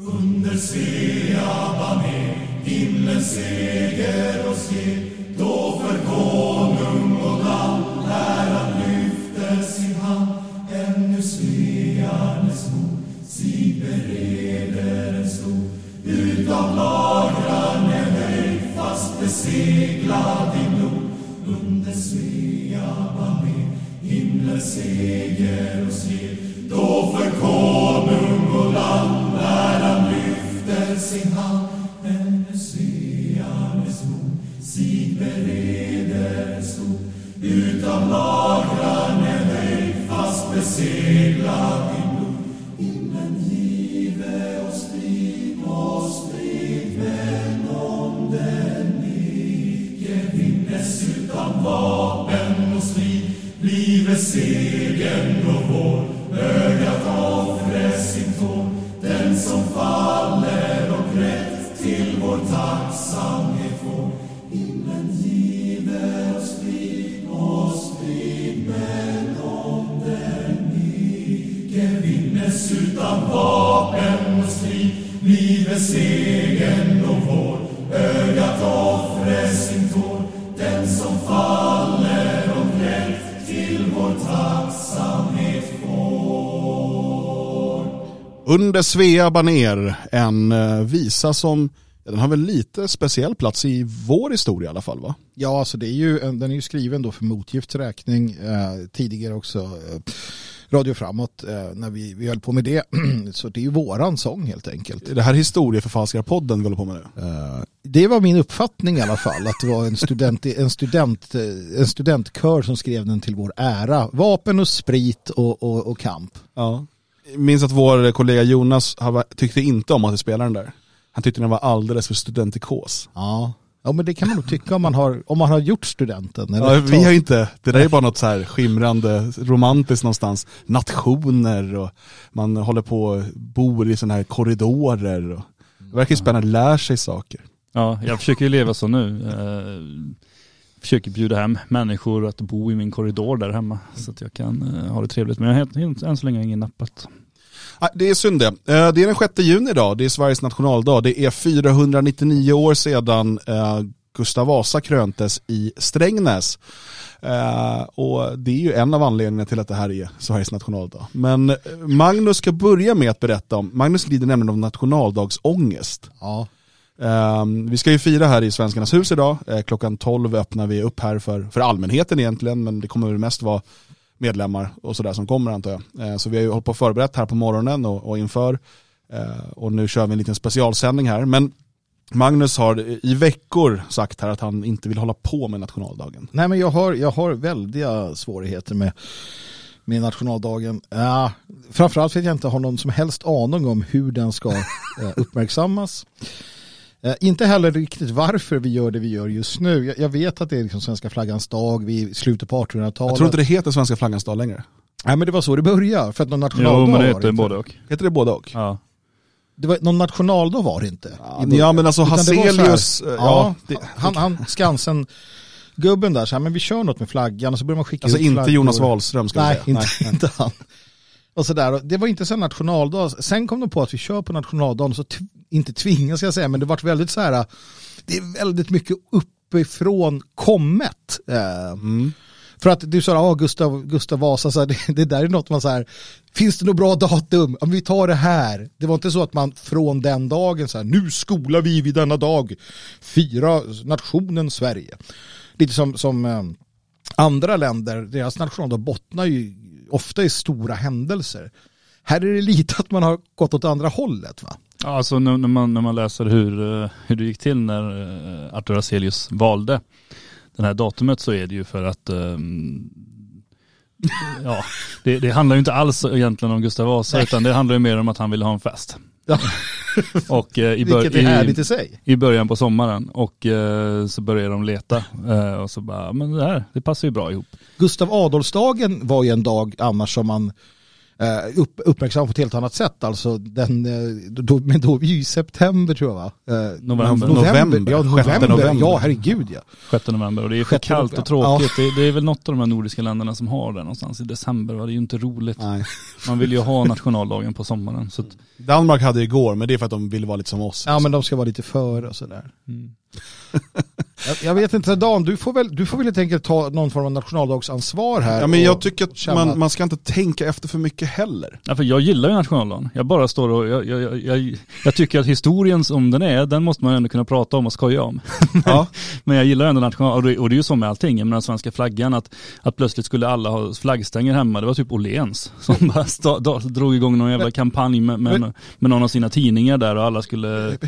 Under Svea himlen himlens seger oss ger då för konung och land äran lyfter sin hand ännu Svearnes mod sig bereder en stor utav lagran en höjd fast beseglad i blod under Svea himlen himlens seger oss ger då för konung sin hand ännu Svearnes mod sig bereder en stor utan lagran är höjd fast beseglad i blod. Himlen give oss frid oss frid men om den icke vinnes utan vapen och strid blive segern och Under Svea baner, en eh, visa som, den har väl lite speciell plats i vår historia i alla fall va? Ja, alltså det är ju, den är ju skriven då för motgifts räkning. Eh, tidigare också eh, Radio Framåt eh, när vi, vi höll på med det. Så det är ju våran sång helt enkelt. Är det här historieförfalskarpodden vi håller på med nu? Eh, det var min uppfattning i alla fall att det var en, student, en, student, eh, en studentkör som skrev den till vår ära. Vapen och sprit och, och, och kamp. Ja. Minns att vår kollega Jonas tyckte inte om att vi spelade den där. Han tyckte den var alldeles för studentikos. Ja. Ja men det kan man nog tycka om man har, om man har gjort studenten. eller Ja, vi har ju inte, det där är bara något så här skimrande, romantiskt någonstans. Nationer och man håller på och bor i sådana här korridorer. Och, det verkar ju spännande, lär sig saker. Ja, jag försöker ju leva så nu. Försöker bjuda hem människor att bo i min korridor där hemma. Så att jag kan eh, ha det trevligt. Men jag har än så länge ingen nappat. Det är synd det. Eh, Det är den 6 juni idag, det är Sveriges nationaldag. Det är 499 år sedan eh, Gustav Vasa kröntes i Strängnäs. Och det är ju en av anledningarna till att det här är Sveriges nationaldag. Men Magnus ska börja med att berätta om, Magnus lider nämligen av nationaldagsångest. Ja. Um, vi ska ju fira här i Svenskarnas hus idag. Eh, klockan 12 öppnar vi upp här för, för allmänheten egentligen, men det kommer väl mest vara medlemmar och sådär som kommer antar jag. Eh, så vi har ju hållit på och förberett här på morgonen och, och inför. Eh, och nu kör vi en liten specialsändning här. Men Magnus har i veckor sagt här att han inte vill hålla på med nationaldagen. Nej men jag har, jag har väldiga svårigheter med, med nationaldagen. Ja, framförallt för att jag inte har någon som helst aning om hur den ska uppmärksammas. Eh, inte heller riktigt varför vi gör det vi gör just nu. Jag, jag vet att det är liksom svenska flaggans dag, vi slutet på 1800-talet. Jag tror inte det heter svenska flaggans dag längre. Nej men det var så det började, för att någon nationaldag Jo men det var det heter inte. både och. Heter det både och? Ja. Det var, någon nationaldag var det inte. Ja, ja men alltså Utan så här- Hazelius, eh, ja, det, han, han Skansen, gubben där, så här, men vi kör något med flaggan och så börjar man skicka alltså ut inte flaggor. Jonas Wahlström ska Nej, säga. inte, inte han. Och sådär. Det var inte så nationaldag. Sen kom de på att vi kör på nationaldagen, så inte tvingas jag säga, men det vart väldigt så här, det är väldigt mycket uppifrån kommet. Eh, Mm. För att du sa, ja Gustav, Gustav Vasa, så här, det, det där är något man så här, finns det något bra datum? Om vi tar det här. Det var inte så att man från den dagen så här, nu skolar vi vid denna dag, fira nationen Sverige. Lite som, som eh, andra länder, deras nationaldag bottnar ju ofta i stora händelser. Här är det lite att man har gått åt andra hållet va? Ja, Alltså när man, när man läser hur, eh, hur det gick till när eh, Arthur Hazelius valde det här datumet så är det ju för att ehm, ja, det, det handlar ju inte alls egentligen om Gustav Vasa utan det handlar ju mer om att han ville ha en fest. Och eh, i, Vilket är härligt i sig. i början på sommaren och eh, så började de leta eh, och så bara, men det här, det passar ju bra ihop. Gustav Adolfsdagen var ju en dag annars som man eh, upp, uppmärksamma på ett helt annat sätt. Alltså den, eh, då, men då är vi ju i september tror jag va? Eh, November. November. Ja, Sjätte november. november. Ja, herregud ja. 6 november och det är för kallt och november. tråkigt. Det, det är väl något av de här nordiska länderna som har det någonstans i december. Va? Det är ju inte roligt. Nej. Man vill ju ha nationaldagen på sommaren. Så att, Danmark hade det igår, men det är för att de vill vara lite som oss. Ja men de ska vara lite före och sådär. mm. Jag, jag vet inte, Dan, du får väl, du får väl helt enkelt ta någon form av nationaldagsansvar här. Ja, men jag tycker att man, man ska inte tänka efter för mycket heller. Ja, för jag gillar ju nationaldagen. Jag bara står och, jag, jag, jag, jag, tycker att historien som den är, den måste man ändå kunna prata om och skoja om. Ja. Men jag gillar ändå national, och det, och det är ju så med allting, jag menar svenska flaggan, att, att plötsligt skulle alla ha flaggstänger hemma, det var typ Åhléns som bara sta, da, drog igång någon jävla kampanj med, med, med någon av sina tidningar där och alla skulle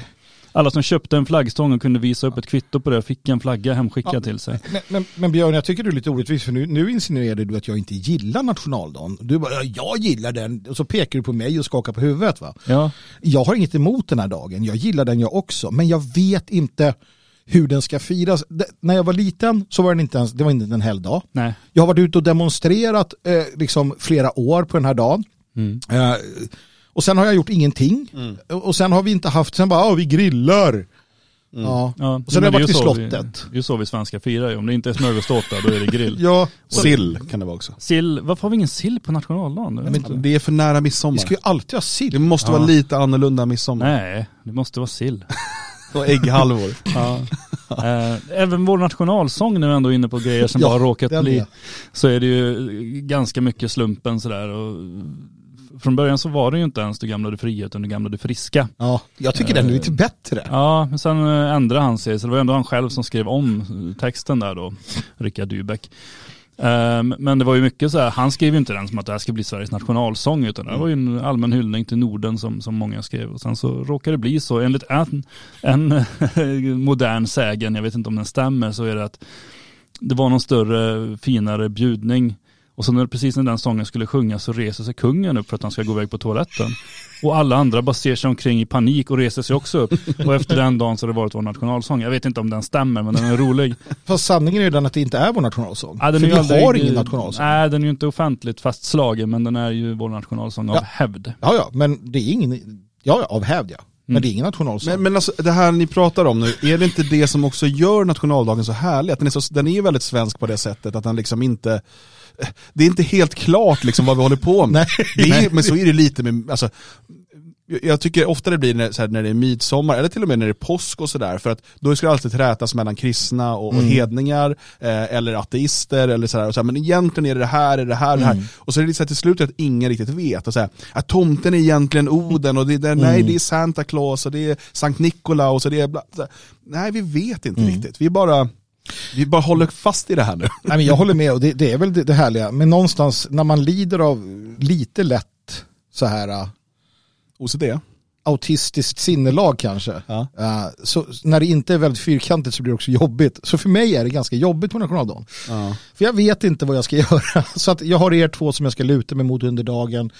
alla som köpte en flaggstång och kunde visa upp ett kvitto på det fick en flagga hemskickad Ja. till sig. Men, men, men Björn, jag tycker du är lite orättvis för nu, nu insinuerade du att jag inte gillar nationaldagen. Du bara, ja, jag gillar den och så pekar du på mig och skakar på huvudet va. Ja, Jag har inget emot den här dagen, jag gillar den jag också, men jag vet inte hur den ska firas. Det, när jag var liten så var den inte ens, det var inte en helgdag. nej. Jag har varit ute och demonstrerat eh, liksom flera år på den här dagen. Mm. Eh, och sen har jag gjort ingenting. Och och sen har vi inte haft, sen bara, ja vi grillar. Ja. Ja, Och sen har men jag det är varit vid så slottet. Vi, det är ju så vi svenskar firar ju. Om det inte är smörgåstårta då är det grill. Ja, Sill kan det vara också. Sill, varför har vi ingen sill på nationaldagen? Vet inte. Det är för nära vi midsommar. ska ju alltid ha Det sill. måste Ja. vara lite annorlunda midsommar. Nej, det måste vara sill. Och ägghalvor. Ja. Eh, Även vår nationalsång nu ändå inne på grejer som Ja, bara råkat bli, är. så är det ju ganska mycket slumpen sådär. Och från början så var det ju inte ens du gamla du fria utan du gamla du friska. Ja, jag tycker den är lite bättre. Ja, men sen eh, ändrade han sig, så det var ändå han själv som skrev om texten där då, Rickard Dybeck. Ehm, Men det var ju mycket så här, han skrev ju inte den som att det här ska bli Sveriges nationalsång utan det var ju en allmän hyllning till Norden som, som många skrev. Och sen så råkade det bli så, enligt en, en modern sägen, jag vet inte om den stämmer, så är det att det var någon större, finare bjudning. Och så när, precis när den sången skulle sjungas så reser sig kungen upp för att han ska gå iväg på toaletten. Och alla andra bara ser sig omkring i panik och reser sig också upp. Och efter den dagen så har det varit vår nationalsång. Jag vet inte om den stämmer men den är rolig. Fast sanningen är ju den att det inte är vår nationalsång. Ja, den för är vi ju aldrig- har ingen nationalsång. Nej, den är ju inte offentligt fastslagen men den är ju vår nationalsång av Ja. hävd. Ja, ja, men det är ingen, ja, ja av hävd ja. Men Mm. det är ingen nationalsång. Men, men alltså det här ni pratar om nu, är det inte det som också gör nationaldagen så härlig? Att den är, så, den är ju väldigt svensk på det sättet att den liksom inte det är inte helt klart liksom vad vi håller på med. Nej. Är, men så är det lite med, alltså, jag tycker ofta det blir när, så här, när det är midsommar, eller till och med när det är påsk och sådär, för att då ska det alltid trätas mellan kristna och, och hedningar, eh, eller ateister, eller sådär, så men egentligen är det det här, är det här, det här. Och så är det så här, till slut att ingen riktigt vet, och så här, att tomten är egentligen Oden, och det, det, nej det är Santa Claus, och det är Sankt Nikolaus, och det är bla. Nej vi vet inte riktigt, vi bara, vi bara håller fast i det här nu. Nej, men jag håller med och det, det är väl det, det härliga. Men någonstans när man lider av lite lätt så här uh, OCD? Autistiskt sinnelag kanske. Ja. Uh, så när det inte är väldigt fyrkantigt så blir det också jobbigt. Så för mig är det ganska jobbigt på nationaldagen. Ja. För jag vet inte vad jag ska göra. Så att jag har er två som jag ska luta mig mot under dagen.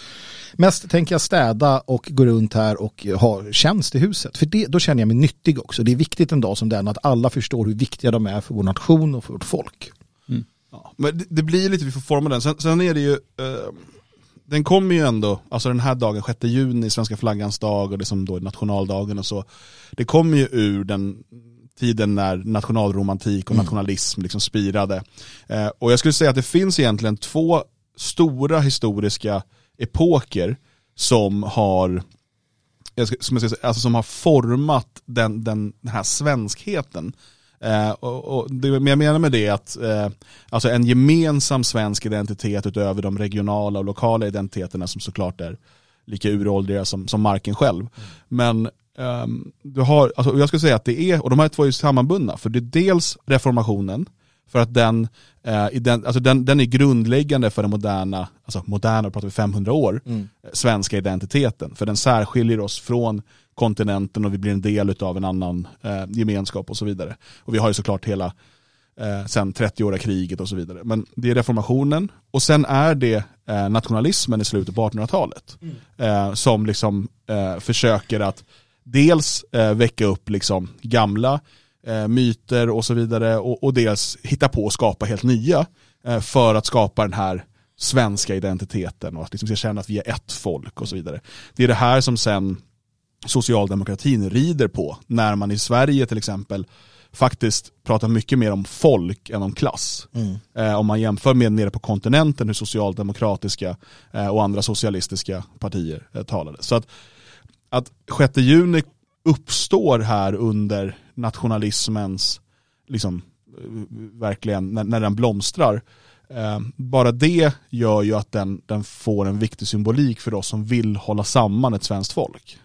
Mest tänker jag städa och gå runt här och ha tjänst i huset. För det, då känner jag mig nyttig också. Det är viktigt en dag som den att alla förstår hur viktiga de är för vår nation och för vårt folk. Ja, men det, det blir lite, vi får forma den. Sen, sen är det ju, eh, den kommer ju ändå, alltså den här dagen, 6 juni, svenska flaggans dag och det som då är nationaldagen och så. Det kommer ju ur den tiden när nationalromantik och nationalism liksom spirade. Eh, och jag skulle säga att det finns egentligen två stora historiska epoker som har som, jag ska säga, alltså som har format den, den, den här svenskheten. Eh, och, och det jag menar med det är att eh, alltså en gemensam svensk identitet utöver de regionala och lokala identiteterna som såklart är lika uråldriga som, som marken själv. Men ehm, du har, alltså, jag skulle säga att det är, och de här två är sammanbundna, för det är dels reformationen, för att den, eh, den, alltså den, den är grundläggande för den moderna, alltså moderna, pratar vi 500 år, eh, svenska identiteten. För den särskiljer oss från kontinenten och vi blir en del av en annan eh, gemenskap och så vidare. Och vi har ju såklart hela eh, sen 30-åriga kriget och så vidare. Men det är reformationen och sen är det eh, nationalismen i slutet på 1800-talet. Eh, som liksom eh, försöker att dels väcka upp liksom gamla eh, myter och så vidare och, och dels hitta på och skapa helt nya eh, för att skapa den här svenska identiteten och att liksom känna att vi är ett folk och så vidare. Det är det här som sen socialdemokratin rider på när man i Sverige till exempel faktiskt pratar mycket mer om folk än om klass. Mm. Eh, om man jämför med nere på kontinenten hur socialdemokratiska eh, och andra socialistiska partier eh, talade. Så att, att 6 juni uppstår här under nationalismens, liksom, verkligen, när, när den blomstrar. Eh, bara det gör ju att den, den får en viktig symbolik för oss som vill hålla samman ett svenskt folk.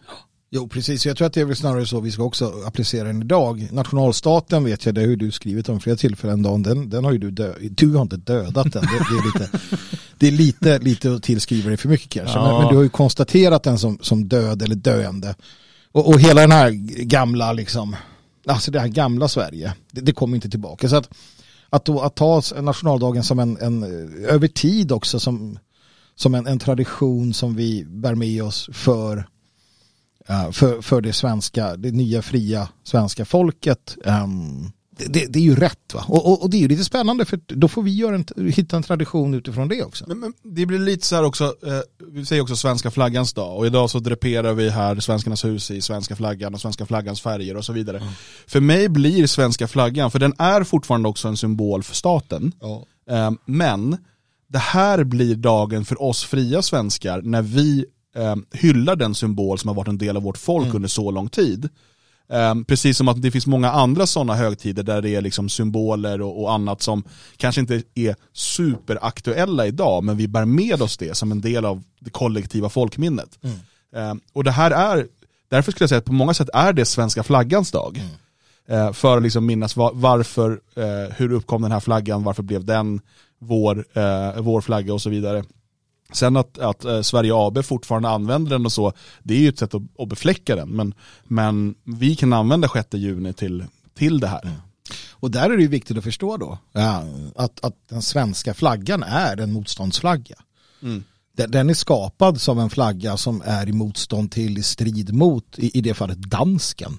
Jo, precis. Jag tror att det är väl snarare så vi ska också applicera den idag. Nationalstaten vet jag, det har ju du skrivit om flera tillfällen Dan. Den, den har ju du dödat. Du har inte dödat den. Det, det är lite, det är lite, lite att tillskriva dig för mycket kanske. Ja. Men, men du har ju konstaterat den som, som död eller döende. Och, och hela den här gamla, liksom, alltså det här gamla Sverige, det, det kommer inte tillbaka. Så att, att, då, att ta nationaldagen som en, en, eh, över tid också, som, som en, en tradition som vi bär med oss för eh, för, för det svenska, det nya fria svenska folket. Um, det, det, är ju rätt va? Och, och, och det är ju lite spännande för då får vi göra en, hitta en tradition utifrån det också. Men, men det blir lite så här också, eh, vi säger också svenska flaggans dag och idag så draperar vi här Svenskarnas hus i svenska flaggan och svenska flaggans färger och så vidare. För mig blir svenska flaggan, för den är fortfarande också en symbol för staten, eh, men det här blir dagen för oss fria svenskar när vi eh, hyllar den symbol som har varit en del av vårt folk under så lång tid. Eh, precis som att det finns många andra sådana högtider där det är liksom symboler och, och annat som kanske inte är superaktuella idag, men vi bär med oss det som en del av det kollektiva folkminnet. Eh, och det här är, därför skulle jag säga att på många sätt är det svenska flaggans dag. Eh, för att liksom minnas va- varför, eh, hur uppkom den här flaggan, varför blev den vår, eh, vår flagga och så vidare. Sen att, att eh, Sverige AB fortfarande använder den och så, det är ju ett sätt att, att befläcka den. Men, men vi kan använda 6 juni till, till det här. Och där är det ju viktigt att förstå då ja, att, att den svenska flaggan är en motståndsflagga. Mm. Den, den är skapad som en flagga som är i motstånd till, i strid mot, i, i det fallet dansken.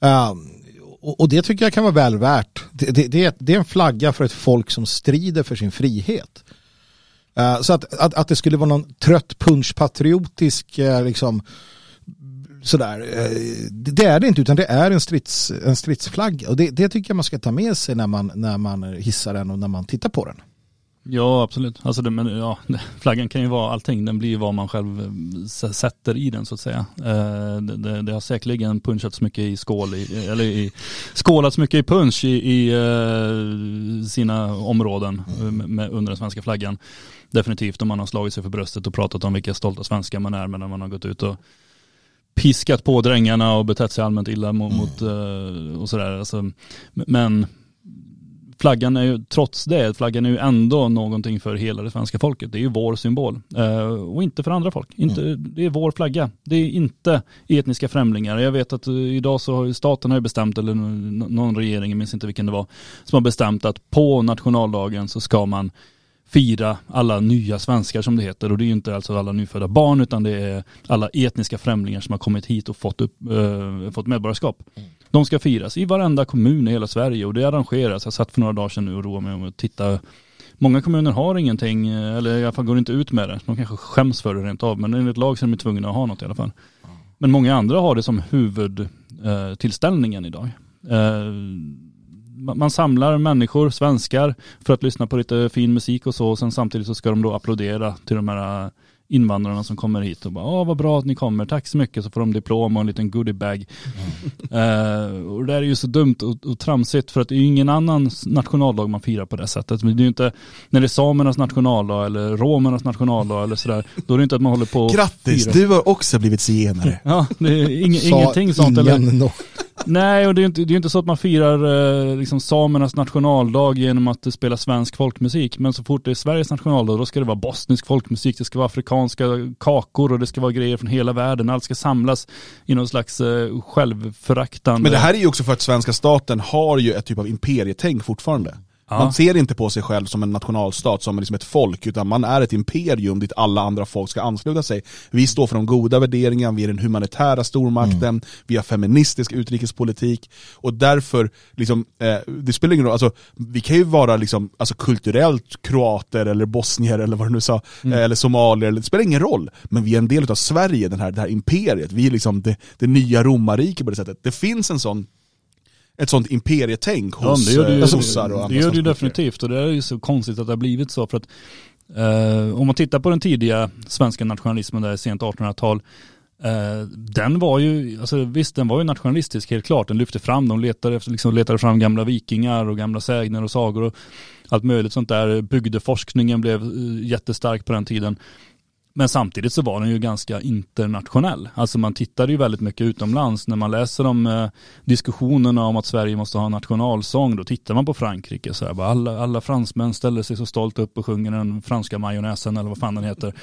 Ja, och, och det tycker jag kan vara väl värt. Det, det, det, är, det är en flagga för ett folk som strider för sin frihet. Eh, så att, att, att det skulle vara någon trött punschpatriotisk eh, liksom, sådär, det det är det inte utan det är en, strids, en stridsflagga och det, det tycker jag man ska ta med sig när man, när man hissar den och när man tittar på den. Ja, absolut. Alltså det, men, ja, flaggan kan ju vara allting. Den blir vad man själv eh, sätter i den så att säga. Eh, det, det, det har säkerligen punchats mycket i skål, i, eller i, skålats mycket i punch i, i eh, sina områden eh, med, under den svenska flaggan. Definitivt om man har slagit sig för bröstet och pratat om vilka stolta svenskar man är när man har gått ut och piskat på drängarna och betett sig allmänt illa mot, mot eh, och sådär. Alltså, men flaggan är ju, trots det, flaggan är ju ändå någonting för hela det svenska folket. Det är ju vår symbol. Eh, och inte för andra folk. Inte, Det är vår flagga. Det är inte etniska främlingar. Jag vet att eh, idag så har staten har bestämt, eller någon regering, jag minns inte vilken det var, som har bestämt att på nationaldagen så ska man fira alla nya svenskar som det heter. Och det är ju inte alltså alla nyfödda barn utan det är alla etniska främlingar som har kommit hit och fått, upp, eh, fått medborgarskap. De ska firas i varenda kommun i hela Sverige och det arrangeras. Jag satt för några dagar sedan nu och roade mig om att titta. Många kommuner har ingenting, eh, eller i alla fall går inte ut med det. De kanske skäms för det rent av, men enligt lag så är de tvungna att ha något i alla fall. Men många andra har det som huvudtillställningen eh, idag. Eh, man samlar människor, svenskar, för att lyssna på lite fin musik och så. Och sen samtidigt så ska de då applådera till de här invandrarna som kommer hit och bara, åh vad bra att ni kommer, tack så mycket. Så får de diplom och en liten goodiebag. Eh, och det är ju så dumt och, och tramsigt för att det är ju ingen annan nationaldag man firar på det sättet. Men det är ju inte, när det är samernas nationaldag eller romernas nationaldag eller sådär, då är det inte att man håller på Grattis, du har också blivit zigenare. Ja, det är ing, ingenting sånt. Eller, Nej, och det är ju inte, det är inte så att man firar eh, liksom samernas nationaldag genom att spela svensk folkmusik. Men så fort det är Sveriges nationaldag, då ska det vara bosnisk folkmusik, det ska vara afrikanska kakor och det ska vara grejer från hela världen. Allt ska samlas i någon slags eh, självföraktande. Men det här är ju också för att svenska staten har ju ett typ av imperietänk fortfarande. Ja. Man ser inte på sig själv som en nationalstat, som liksom ett folk, utan man är ett imperium dit alla andra folk ska ansluta sig. Vi står för de goda värderingarna, vi är den humanitära stormakten, vi har feministisk utrikespolitik, och därför, liksom, eh, det spelar ingen roll, alltså, vi kan ju vara liksom, alltså, kulturellt kroater eller bosnier eller vad du nu sa, eh, eller somalier, det spelar ingen roll. Men vi är en del av Sverige, den här, det här imperiet, vi är liksom det, det nya romarriket på det sättet. Det finns en sån ett sånt imperietänk Ja, hos det det, eh, sossar och det andra gör det ju definitivt och det är ju så konstigt att det har blivit så för att eh, om man tittar på den tidiga svenska nationalismen där i sent 1800-tal eh, den var ju, alltså visst den var ju nationalistisk helt klart, den lyfte fram, de letade, efter, liksom, letade fram gamla vikingar och gamla sägner och sagor och allt möjligt sånt där, bygdeforskningen blev eh, jättestark på den tiden. Men samtidigt så var den ju ganska internationell. Alltså man tittade ju väldigt mycket utomlands. När man läser om eh, diskussionerna om att Sverige måste ha en nationalsång, då tittar man på Frankrike. Så här, bara alla, alla fransmän ställer sig så stolt upp och sjunger den franska majonnäsen eller vad fan den heter.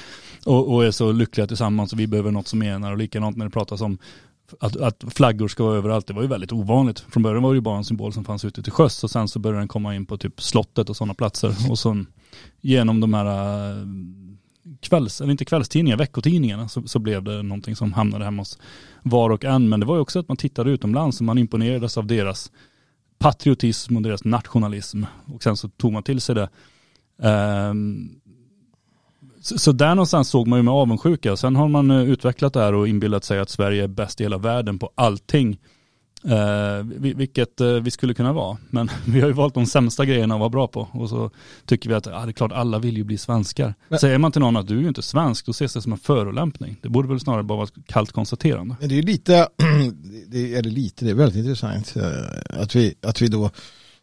Och, och är så lyckliga tillsammans och vi behöver något som enar. Och likadant när det pratas om att, att flaggor ska vara överallt, det var ju väldigt ovanligt. Från början var det ju bara en symbol som fanns ute till sjöss och sen så började den komma in på typ slottet och sådana platser. Och sen genom de här eh, kvälls, eller inte kvällstidningar, veckotidningarna så, så blev det någonting som hamnade hemma hos var och en. Men det var ju också att man tittade utomlands och man imponerades av deras patriotism och deras nationalism. Och sen så tog man till sig det. Um, så, så där någonstans såg man ju med avundsjuka. Sen har man eh, utvecklat det här och inbillat sig att Sverige är bäst i hela världen på allting. Eh, vi- vilket eh, vi skulle kunna vara. Men vi har ju valt de sämsta grejerna att vara bra på. Och så tycker vi att ah, det är klart alla vill ju bli svenskar. Men- Säger man till någon att du är ju inte svensk, då ses det som en förolämpning. Det borde väl snarare bara vara ett kallt konstaterande. Men det är lite, det är lite, det är väldigt intressant eh, att vi, att vi då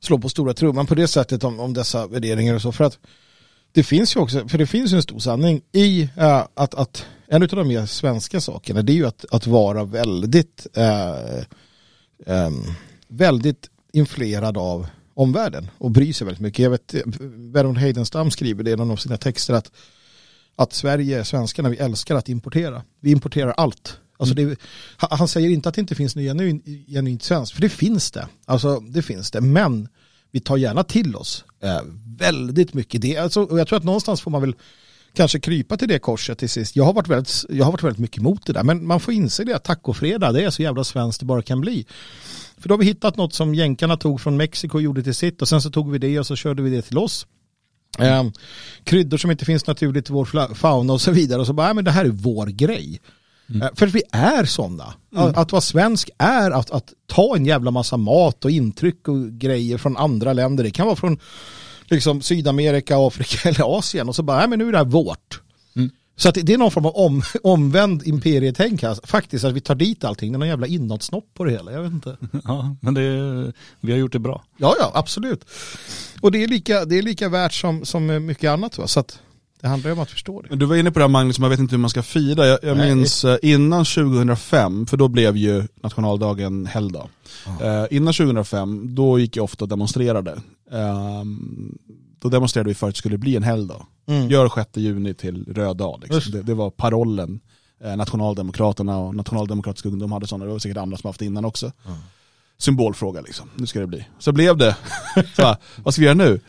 slår på stora trumman på det sättet om, om dessa värderingar och så. För att det finns ju också, för det finns ju en stor sanning i eh, att, att en av de mer svenska sakerna det är ju att, att vara väldigt eh, ehm, väldigt influerad av omvärlden och bry sig väldigt mycket. Jag vet, Vernon Heidenstam skriver det i en av sina texter att, att Sverige, svenskarna, vi älskar att importera. Vi importerar allt. Alltså det, han säger inte att det inte finns något genuint svenskt, för det finns det. Alltså det finns det, men vi tar gärna till oss eh, väldigt mycket. Det, alltså, och jag tror att någonstans får man väl kanske krypa till det korset till sist. Jag har varit väldigt, jag har varit väldigt mycket emot det där, men man får inse det att tacofredag, det är så jävla svenskt det bara kan bli. För då har vi hittat något som jänkarna tog från Mexiko och gjorde till sitt och sen så tog vi det och så körde vi det till oss. Eh, kryddor som inte finns naturligt i vår fauna och så vidare och så bara, ja, men det här är vår grej. Eh, För att vi är sådana. Att, att vara svensk är att, att ta en jävla massa mat och intryck och grejer från andra länder. Det kan vara från liksom, Sydamerika, Afrika eller Asien och så bara, ja, men nu är det här vårt. Så att det- är någon form av om, omvänd imperietänk här. Faktiskt att vi tar dit allting. Det är någon jävla inåtsnopp på det hela. Jag vet inte. Ja, men det, vi har gjort det bra. Ja, ja, absolut. Och det är lika, det är lika värt som, som mycket annat. Va? Så att det handlar ju om att förstå det. Men Du var inne på det här Magnus, man vet inte hur man ska fira. Jag, jag Nej. minns eh, innan 2005, för då blev ju nationaldagen helgdag. Eh, innan 2005, då gick jag ofta och demonstrerade. Ehm, då demonstrerade vi för att det skulle bli en helgdag. Mm. Gör 6 juni till röd dag. Liksom. Det, det var parollen. Eh, Nationaldemokraterna och Nationaldemokratisk ungdom hade sådana, det var säkert andra som haft det innan också. Symbolfråga liksom, nu ska det bli. Så blev det, så, vad ska vi göra nu?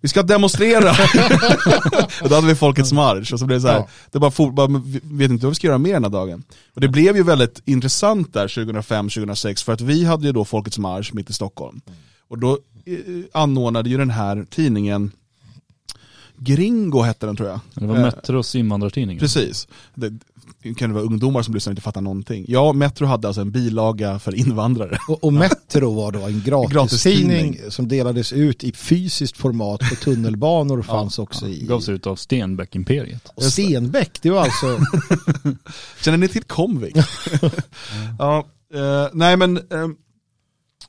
Vi ska demonstrera! och då hade vi Folkets marsch och så blev det så här, Ja. det bara, for, bara vet inte vad vi ska göra mer den här dagen. Och det blev ju väldigt intressant där 2005-2006 för att vi hade ju då Folkets marsch mitt i Stockholm. Och då anordnade ju den här tidningen Gringo hette den tror jag. Det var Eh, Metros invandrartidning. Precis. Det, kan det vara ungdomar som lyssnar och inte fattar någonting. Ja, Metro hade alltså en bilaga för invandrare. Och, och Metro var då en gratistidning gratistidning. som delades ut i fysiskt format på tunnelbanor och fanns också i... Gavs ut av Stenbeck-imperiet. Stenbeck, det var alltså... Känner ni till Comvik? ja, eh, nej men, eh,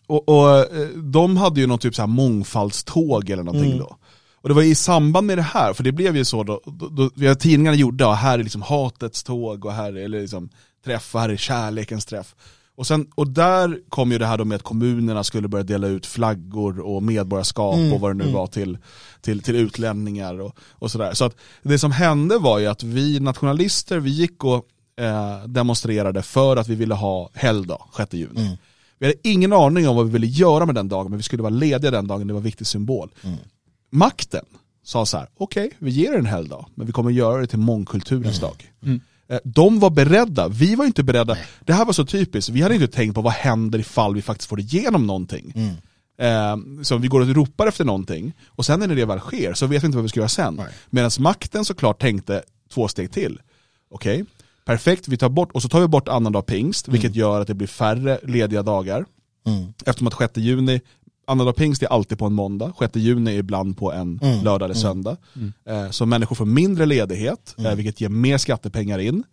och, och eh, de hade ju någon typ så här mångfaldståg eller någonting Mm. då. Och det var i samband med det här, för det blev ju så då, då, då vi har tidningarna gjorda, och här är liksom hatets tåg och här är liksom träff, och här är kärlekens träff. Och, sen, och där kom ju det här då med att kommunerna skulle börja dela ut flaggor och medborgarskap Mm, och vad det nu mm. var till, till, till utlänningar och, och sådär. Så att det som hände var ju att vi nationalister, vi gick och eh, demonstrerade för att vi ville ha helgdag 6 juni. Mm. Vi hade ingen aning om vad vi ville göra med den dagen, men vi skulle vara lediga den dagen, det var en viktig symbol. Makten sa så här, okej, vi ger er en helgdag, men vi kommer göra det till mångkulturens dag. Eh, De var beredda, vi var inte beredda. Det här var så typiskt, vi hade inte tänkt på vad händer ifall vi faktiskt får igenom någonting. Eh, så vi går och ropar efter någonting, och sen när det väl sker så vet vi inte vad vi ska göra sen. Medan makten såklart tänkte två steg till. Okej, perfekt, vi tar bort, och så tar vi bort annandag pingst, vilket gör att det blir färre lediga dagar. Eftersom att 6 juni, annandag pingst är alltid på en måndag, 6 juni är ibland på en lördag eller söndag. Eh, Så människor får mindre ledighet, eh, vilket ger mer skattepengar in.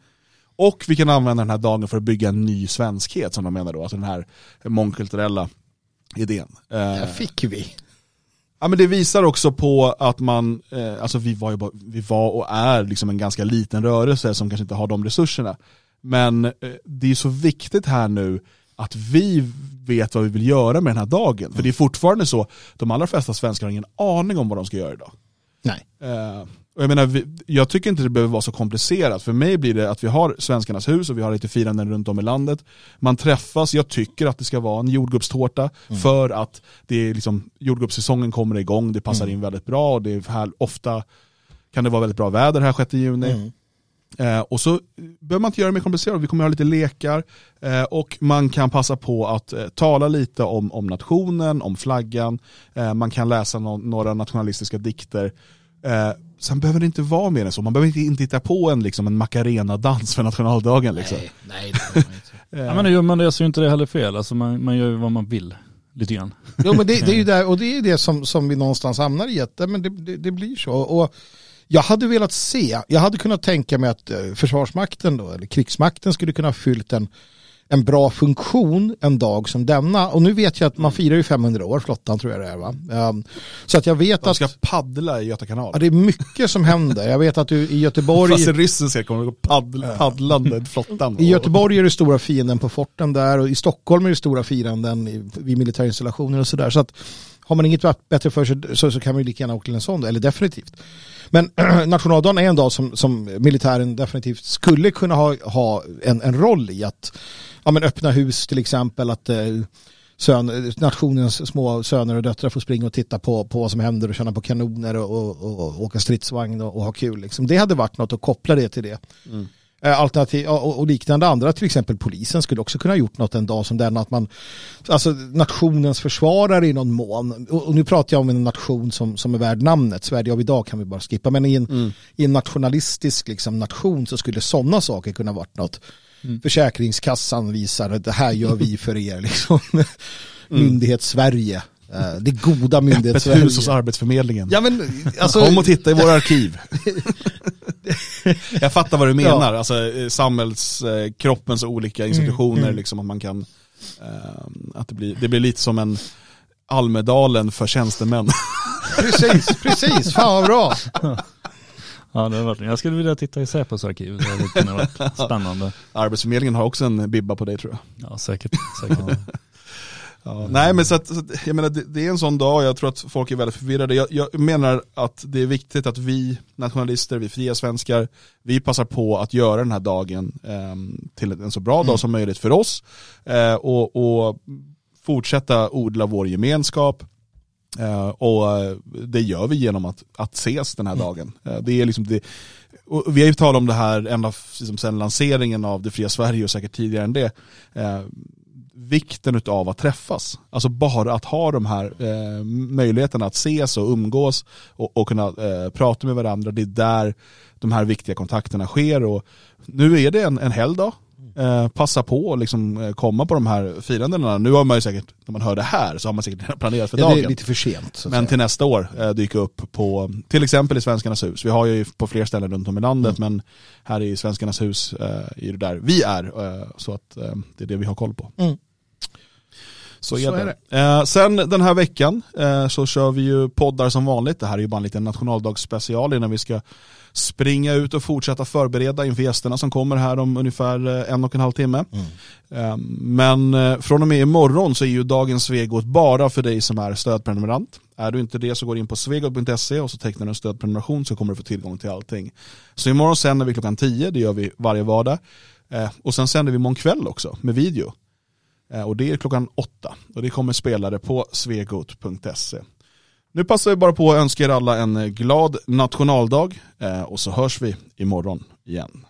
Och vi kan använda den här dagen för att bygga en ny svenskhet som de menar då, alltså den här mångkulturella idén. Eh, Där fick vi. Ja, men det visar också på att man, eh, alltså vi var, ju bara, vi var och är liksom en ganska liten rörelse som kanske inte har de resurserna. Men eh, det är så viktigt här nu att vi vet vad vi vill göra med den här dagen. För det är fortfarande så, de allra flesta svenskar har ingen aning om vad de ska göra idag. Nej. Eh, och jag, menar, jag tycker inte det behöver vara så komplicerat. För mig blir det att vi har Svenskarnas hus och vi har lite firanden runt om i landet. Man träffas, jag tycker att det ska vara en jordgubbstårta för att det är liksom, jordgubbssäsongen kommer igång, det passar in väldigt bra och det är här, ofta kan det vara väldigt bra väder här 6 juni. Eh, och så behöver man inte göra det mer komplicerat, vi kommer ha lite lekar eh, och man kan passa på att eh, tala lite om, om nationen, om flaggan, eh, man kan läsa nå- några nationalistiska dikter. Eh, sen behöver det inte vara mer än så, man behöver inte, inte hitta på en, liksom, en macarena-dans för nationaldagen. Liksom. Nej, nej, det behöver man inte. Ja, men gör man det så är inte det heller fel. Alltså man, man gör ju vad man vill. Lite grann. Jo men det, det är ju där, och det är det som, som vi någonstans hamnar i, att, men det, det, det blir så. Och jag hade velat se, jag hade kunnat tänka mig att eh, Försvarsmakten då, eller krigsmakten skulle kunna ha fyllt en, en bra funktion en dag som denna. Och nu vet jag att man firar ju 500 år, flottan tror jag det är va. Um, så att jag vet De att ska paddla i Göta kanal. ja, det är mycket som händer. Jag vet att du i Göteborg Fast ryssen ser kommer att gå paddl, paddlande flottan. I Göteborg är det stora fienden på forten där och i Stockholm är det stora firanden i- vid militärinstallationer och sådär. Så att har man inget bättre för sig så, så kan man ju lika gärna åka till en sån, eller definitivt. Men nationaldagen är en dag som, som militären definitivt skulle kunna ha, ha en, en roll i att ja, men öppna hus till exempel, att eh, sön, nationens små söner och döttrar får springa och titta på, på vad som händer och känna på kanoner och, och, och, och åka stridsvagn och, och ha kul. Liksom. Det hade varit något att koppla det till det. Mm. Alternativ, och, liknande andra, till exempel polisen skulle också kunna ha gjort något en dag som den att man, alltså nationens försvarare i någon mån, och, nu pratar jag om en nation som, som är värd namnet, Sverige av idag kan vi bara skippa, men i en, i en nationalistisk liksom, nation så skulle sådana saker kunna varit något. Försäkringskassan visar att det här gör vi för er, liksom. Myndighets-Sverige. Eh, Det goda Öppet myndighets-Sverige. hus hos Arbetsförmedlingen. Ja men alltså, Kom och titta i våra arkiv. jag fattar vad du menar, alltså eh, samhällskroppens olika institutioner, liksom att man kan, eh, att det blir, det blir lite som en Almedalen för tjänstemän. precis, precis, fan vad bra. Ja, det har varit, jag skulle vilja titta i Säpos arkiv. Det hade kunnat varit spännande. Arbetsförmedlingen har också en bibba på dig tror jag. Ja, säkert. säkert. Ja, nej men så att, så att, jag menar det, det är en sån dag, jag tror att folk är väldigt förvirrade. Jag, jag menar att det är viktigt att vi nationalister, vi fria svenskar, vi passar på att göra den här dagen eh, till en så bra dag som möjligt för oss. Eh, och, och fortsätta odla vår gemenskap. Eh, och det gör vi genom att, att ses den här dagen. Eh, det är liksom det, och vi har ju talat om det här ända liksom sedan lanseringen av Det fria Sverige och säkert tidigare än det. Eh, vikten av att träffas. Alltså bara att ha de här eh, möjligheterna att ses och umgås och, och kunna eh, prata med varandra. Det är där de här viktiga kontakterna sker. Och nu är det en, en helgdag. Eh, passa på att liksom, eh, komma på de här firandena. Nu har man ju säkert, när man hör det här, så har man säkert planerat för Ja, dagen. det är lite för sent. Men säga. till nästa år eh, dyka upp på till exempel i Svenskarnas hus. Vi har ju på fler ställen runt om i landet men här i Svenskarnas hus eh, är det där vi är. Eh, så att eh, det är det vi har koll på. Mm. Så, Så är det. Eh, sen den här veckan eh, så kör vi ju poddar som vanligt. Det här är ju bara en liten nationaldagsspecial innan vi ska springa ut och fortsätta förbereda inför gästerna som kommer här om ungefär eh, en och en halv timme. Eh, Men från och med imorgon så är ju dagens Svegot bara för dig som är stödprenumerant. Är du inte det så går in på svegot.se och så tecknar du en stödprenumeration så kommer du få tillgång till allting. Så imorgon sänder vi klockan 10, det gör vi varje vardag. Och sen sänder vi imorgon kväll också med video. Eh, och det är klockan åtta. Och det kommer spelare på svegot.se. Nu passar vi bara på att önska er alla en glad nationaldag. Eh, och så hörs vi imorgon igen.